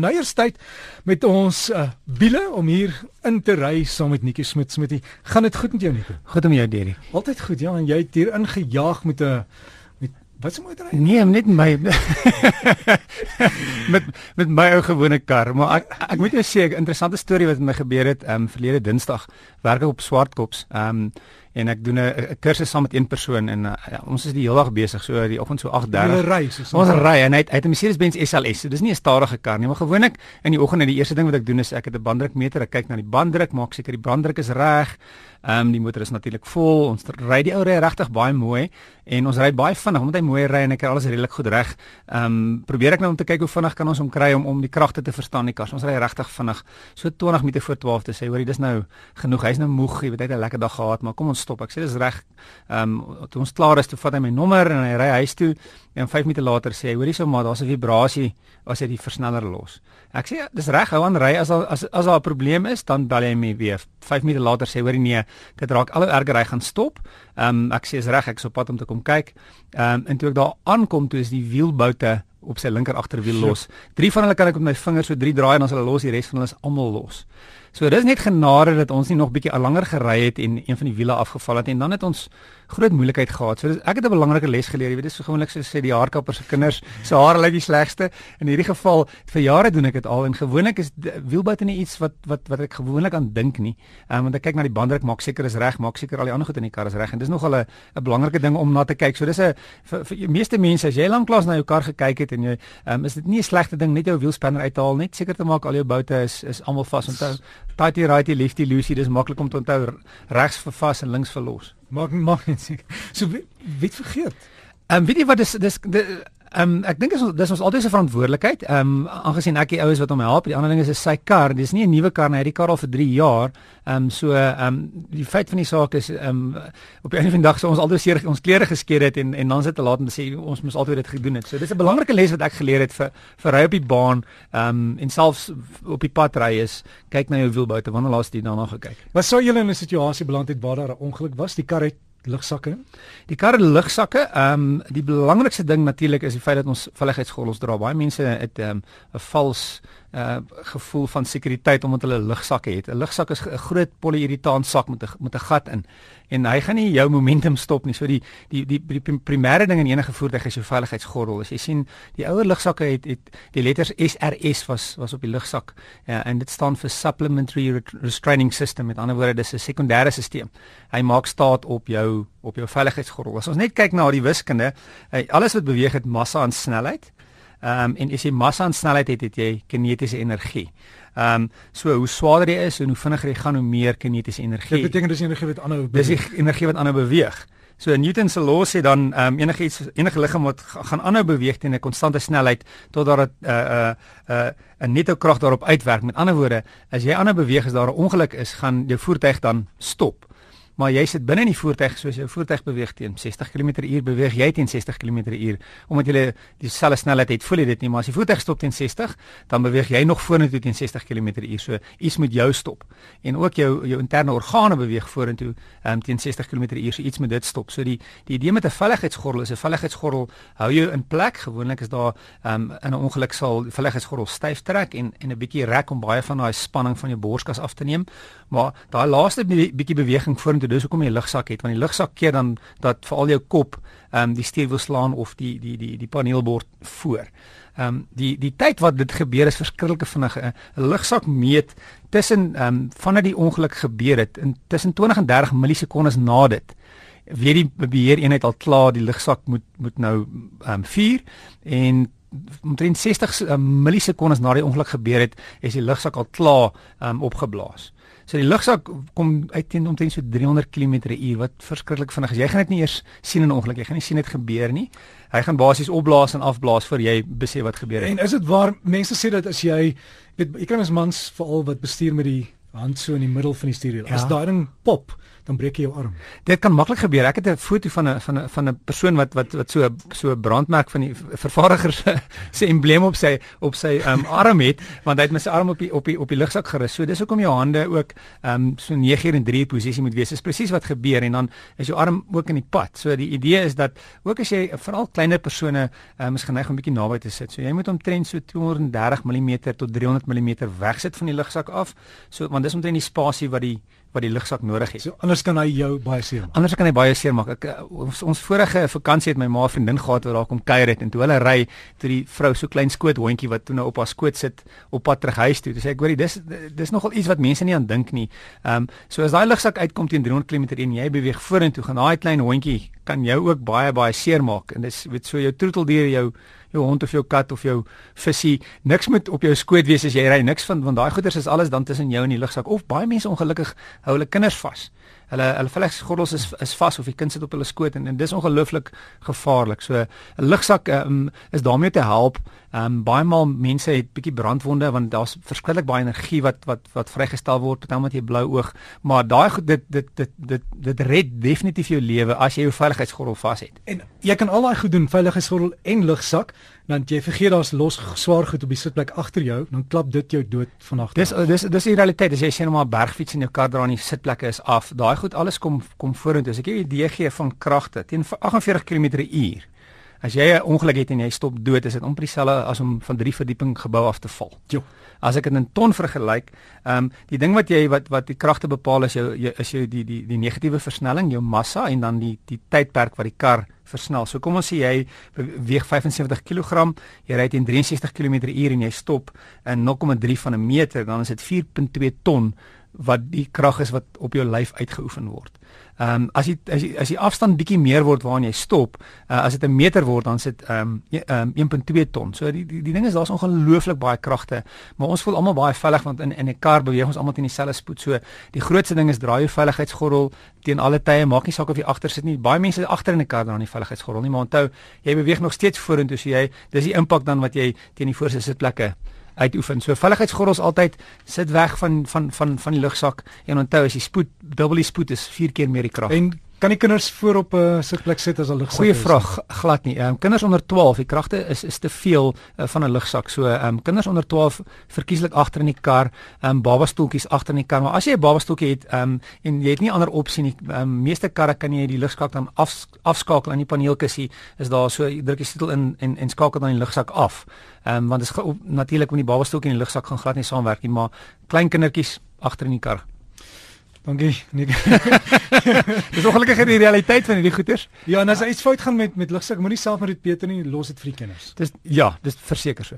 Nou eers tyd met ons uh, wiele om hier in te ry saam met Nikki Smit Smitty. Gaan dit goed met jou Nikki? Goed om jou Derry. Altyd goed ja, en jy het hier ingejaag met 'n met wat se motor? Nee, net my met met my ou gewone kar, maar ek ek moet jou sê 'n interessante storie wat met my gebeur het, ehm um, verlede Dinsdag, werk ek op Swartkops. Ehm um, en ek doen 'n kursus saam met een persoon en uh, ja, ons is die hele dag besig so die oggend so 8:30 ry ons ry en hy het, hy het 'n Mercedes-Benz SLS so dis nie 'n stadige kar nie maar gewoonlik in die oggend en die eerste ding wat ek doen is ek het 'n banddrukmeter ek kyk na die banddruk maak seker die banddruk is reg Ehm um, die motor is natuurlik vol. Ons ry die ou ry regtig baie mooi en ons ry baie vinnig omdat hy mooi ry en ek kry alles redelik goed reg. Ehm um, probeer ek nou om te kyk hoe vinnig kan ons hom kry om om die kragte te verstaan die kar. Ons ry regtig vinnig. So 20 minute voor 12 te sê, hoorie, dis nou genoeg. Hy's nou moeg, jy weet hy het 'n lekker dag gehad, maar kom ons stop. Ek sê dis reg. Ehm um, toe ons klaar is, toe vat hy my nommer en hy ry huis toe en 5 minute later sê hy, hoorie, so maar daar's 'n vibrasie as jy die versneller los. Ek sê dis reg, hou aan ry as as as daar 'n probleem is, dan bel jy my weer. 5 minute later sê hoorie nee, dit raak al hoe erger hy gaan stop. Ehm um, ek sê is reg, ek sou pad om te kom kyk. Ehm um, en toe ek daar aankom, toe is die wielboute op sy linker agterwiel los. Drie van hulle kan ek met my vingers so drie draai en dan is hulle los, die res van hulle is almal los. So dis net genade dat ons nie nog bietjie langer gery het en een van die wiele afgeval het en dan het ons groot moeilikheid gehad. So dis, ek het 'n belangrike les geleer. Jy weet dis so gewoonlik so sê die haarkapper se kinders, se hare lyk die slegste. In hierdie geval, vir jare doen ek dit al en gewoonlik is wielbuite nie iets wat wat wat ek gewoonlik aan dink nie. Ehm um, want ek kyk na die banddruk, maak seker is reg, maak seker al die ander goed in die kar is reg en dis nogal 'n 'n belangrike ding om na te kyk. So dis 'n vir, vir die meeste mense as jy lanklaas na jou kar gekyk het en jy ehm um, is dit nie 'n slegte ding net jou wielspanner uithaal net seker te maak al jou boute is is almal vas onthou. Tighty righty lefty loosey dis maklik om te onthou regs vir vas en links vir los. Maak maak net seker. So wie, wie vergeet? Ehm um, weet jy wat dis dis Ehm um, ek dink dis dis ons altyd se verantwoordelikheid. Ehm um, aangesien ek die oues wat hom help, die ander ding is is sy kar. Dis nie 'n nuwe kar nie, hy het die kar al vir 3 jaar. Ehm um, so ehm um, die feit van die saak is ehm um, op 'n einde van die dag sou ons altyd seer ons klere geskeer het en en dan sit te laat om te sê ons moes altyd dit gedoen het. So dis 'n belangrike les wat ek geleer het vir vir ry op die baan ehm um, en selfs op die pad ry is kyk na jou wielboute. Wanneer laas jy daarna gekyk? Wat sou julle in 'n situasie beland het waar daar 'n ongeluk was? Die kar het lugsakke? Die kar lugsakke. Ehm um, die belangrikste ding natuurlik is die feit dat ons veiligheidsgordels dra. Baie mense het ehm, 'n um, vals uh gevoel van sekuriteit omdat hulle lugsakke het. 'n Lugsak is 'n groot polyurethane sak met 'n met 'n gat in en hy gaan nie jou momentum stop nie. So die die die, die primêre ding in enige voertuig is jou veiligheidsgordel. As jy sien die ouer lugsakke het het die letters SRS was was op die lugsak. Ja, en dit staan vir supplementary restraining system. Met ander woorde, dis 'n sekondêre stelsel. Hy maak staat op jou op jou veiligheidsgordel. As ons net kyk na die wiskunde, alles wat beweeg het massa en snelheid. Ehm um, en as jy massa en snelheid het, het jy kinetiese energie. Ehm um, so hoe swaarder jy is en hoe vinniger jy gaan, hoe meer kinetiese energie. Dit beteken dis energie wat aanhou beweeg. Dis energie wat aanhou beweeg. So Newton se law sê dan ehm um, enige iets enige liggaam wat gaan aanhou beweeg teen 'n konstante snelheid totdat dit 'n uh, 'n uh, 'n uh, 'n netto krag daarop uitwerk. Met ander woorde, as jy aanhou beweeg as daar 'n ongeluk is, gaan jou voertuig dan stop maar jy sit binne in die voertuig soos jou voertuig beweeg teen 60 km/h beweeg jy teen 60 km/h omdat jy dieselfde snelheid het voel jy dit nie maar as die voertuig stop teen 60 dan beweeg jy nog vorentoe teen 60 km/h so iets moet jou stop. En ook jou jou interne organe beweeg vorentoe um, teen 60 km/h so iets moet dit stop. So die die idee met 'n veiligheidsgordel is 'n veiligheidsgordel hou jou in plek. Gewoonlik is daar um, in 'n ongeluk sal die veiligheidsgordel styf trek en en 'n bietjie rek om baie van daai spanning van jou borskas af te neem. Maar daai laaste bietjie beweging vorentoe dis hoekom jy lugsak het want die lugsak keer dan dat veral jou kop ehm um, die stuurwiel slaan of die die die die paneelbord voor. Ehm um, die die tyd wat dit gebeur is verskriklike vinnig. 'n Lugsak meet tussen ehm um, vanaf die ongeluk gebeur het in tussen 20 en 30 millisekondes na dit. Weet die beheer eenheid al klaar die lugsak moet moet nou ehm um, vuur en omtrent 60 uh, millisekondes na die ongeluk gebeur het, is die lugsak al klaar um, opgeblaas. So die lugsak kom uit teen omtrent so 300 km/h wat verskriklik vinnig is. Jy gaan dit nie eers sien in 'n ongeluk, jy gaan nie sien dit gebeur nie. Hy gaan basies opblaas en afblaas voor jy besef wat gebeur het. En is dit waar mense sê dat as jy weet jy kry mens mans veral wat bestuur met die hand so in die middel van die stuurwiel. Ja. As daai ding pop, dan breek jy jou arm. Dit kan maklik gebeur. Ek het 'n foto van 'n van 'n van 'n persoon wat wat wat so so 'n brandmerk van die vervaardiger se se embleem op sy op sy um, arm het, want hy het met sy arm op die op die op die lugsak gerus. So dis hoekom jou hande ook um so 9 en 3 posisie moet wees. Dis presies wat gebeur en dan is jou arm ook in die pad. So die idee is dat ook as jy veral kleiner persone um, is geneig om bietjie naby te sit. So jy moet omtrent so 230 mm tot 300 mm wegsit van die lugsak af. So want dis omtrent die spasie wat die wat die lugsak nodig het. So anders kan hy jou baie seer maak. Anders kan hy baie seer maak. Ek eh, ons, ons vorige vakansie het my ma vriendin gehad wat daar kom kuier het en toe hulle ry toe die vrou so klein skoot hondjie wat toe nou op haar skoot sit op pad terug huis toe. Toe sê ek hoorie dis dis nogal iets wat mense nie aan dink nie. Ehm um, so as daai lugsak uitkom teen 300 km en jy beweeg vorentoe gaan daai klein hondjie kan jou ook baie baie seer maak en dis weet so jou troeteldier jou jou hond of jou kat of jou visie. Niks moet op jou skoot wees as jy ry niks van want daai goeders is alles dan tussen jou en die lugsak. Of baie mense ongelukkig hou hulle kinders vas hulle hulle vlegsgordels is is vas of die kind sit op hulle skoot en, en dis ongelooflik gevaarlik. So 'n lugsak um, is daarmee te help. Um, baie maal mense het bietjie brandwonde want daar's verskriklik baie energie wat wat wat vrygestel word terwyl met jy blou oog. Maar daai dit dit dit dit dit red definitief jou lewe as jy jou veiligheidsgordel vas het en jy kan al daai goed doen veiligheidsgordel en lugsak dan jy vergeet daar's los swaar goed op die sitplek agter jou, dan klap dit jou dood vanaand. Dis dis dis die realiteit. As jy sien maar 'n bergfiets in jou kar dra en die sitplekke is af, daai goed alles kom kom vorentoe. As ek jou 'n idee gee van kragte teen 48 km/h. As jy 'n ongeluk het en jy stop dood, is dit omtrent dieselfde as om van 3 verdieping gebou af te val. Jo. As ek dit in ton vergelyk, ehm um, die ding wat jy wat wat die kragte bepaal is jou, jou is jou die die die negatiewe versnelling, jou massa en dan die die tydperk wat die kar versnel. So kom ons sê jy weeg 75 kg, jy ry teen 63 km/h en jy stop in 0,3 van 'n meter, dan is dit 4.2 ton wat die krag is wat op jou lyf uitgeoefen word. Ehm um, as jy as jy as die afstand bietjie meer word waarna jy stop, uh, as dit 'n meter word dan sit ehm um, um, 1.2 ton. So die die, die ding is daar's ongelooflik baie kragte, maar ons voel almal baie veilig want in in 'n kar beweeg ons almal teen dieselfde spoed. So die grootste ding is draai jou veiligheidsgordel teen alle tye. Maak nie saak of jy agter sit nie. Baie mense agter in 'n kar dra nie veiligheidsgordel nie, maar onthou, jy beweeg nog steeds vorentoe, so jy dis die impak dan wat jy teen die voorste sitplekke uitoefen. So veiligheidsgordels altyd sit weg van van van van die lugsak en onthou as jy spoed dubbel die spoed is 4 keer meer die krag. En Kan die kinders voor op 'n uh, sitplek sit as hulle Goeie vraag, glad nie. Ehm um, kinders onder 12, die kragte is is te veel uh, van 'n lugsak. So ehm um, kinders onder 12 verkieslik agter in die kar, ehm um, babastoeltjies agter in die kar. Maar as jy 'n babastoeltjie het, ehm um, en jy het nie ander opsie nie, ehm um, meeste karre kan jy die lugsak dan af, afskakel aan die paneelkussie. Is daar so druk jy sleutel in en en skakel dan die lugsak af. Ehm um, want dit is natuurlik met die babastoeltjie en die lugsak gaan glad nie saamwerk nie, maar klein kindertjies agter in die kar. Dankie. Nee. Dis ongelukkig die realiteit van hierdie goeters. Ja, en as iets fout gaan met met lugsak, moenie self maar dit beter nie, los dit vir die kinders. Dis ja, dis verseker so.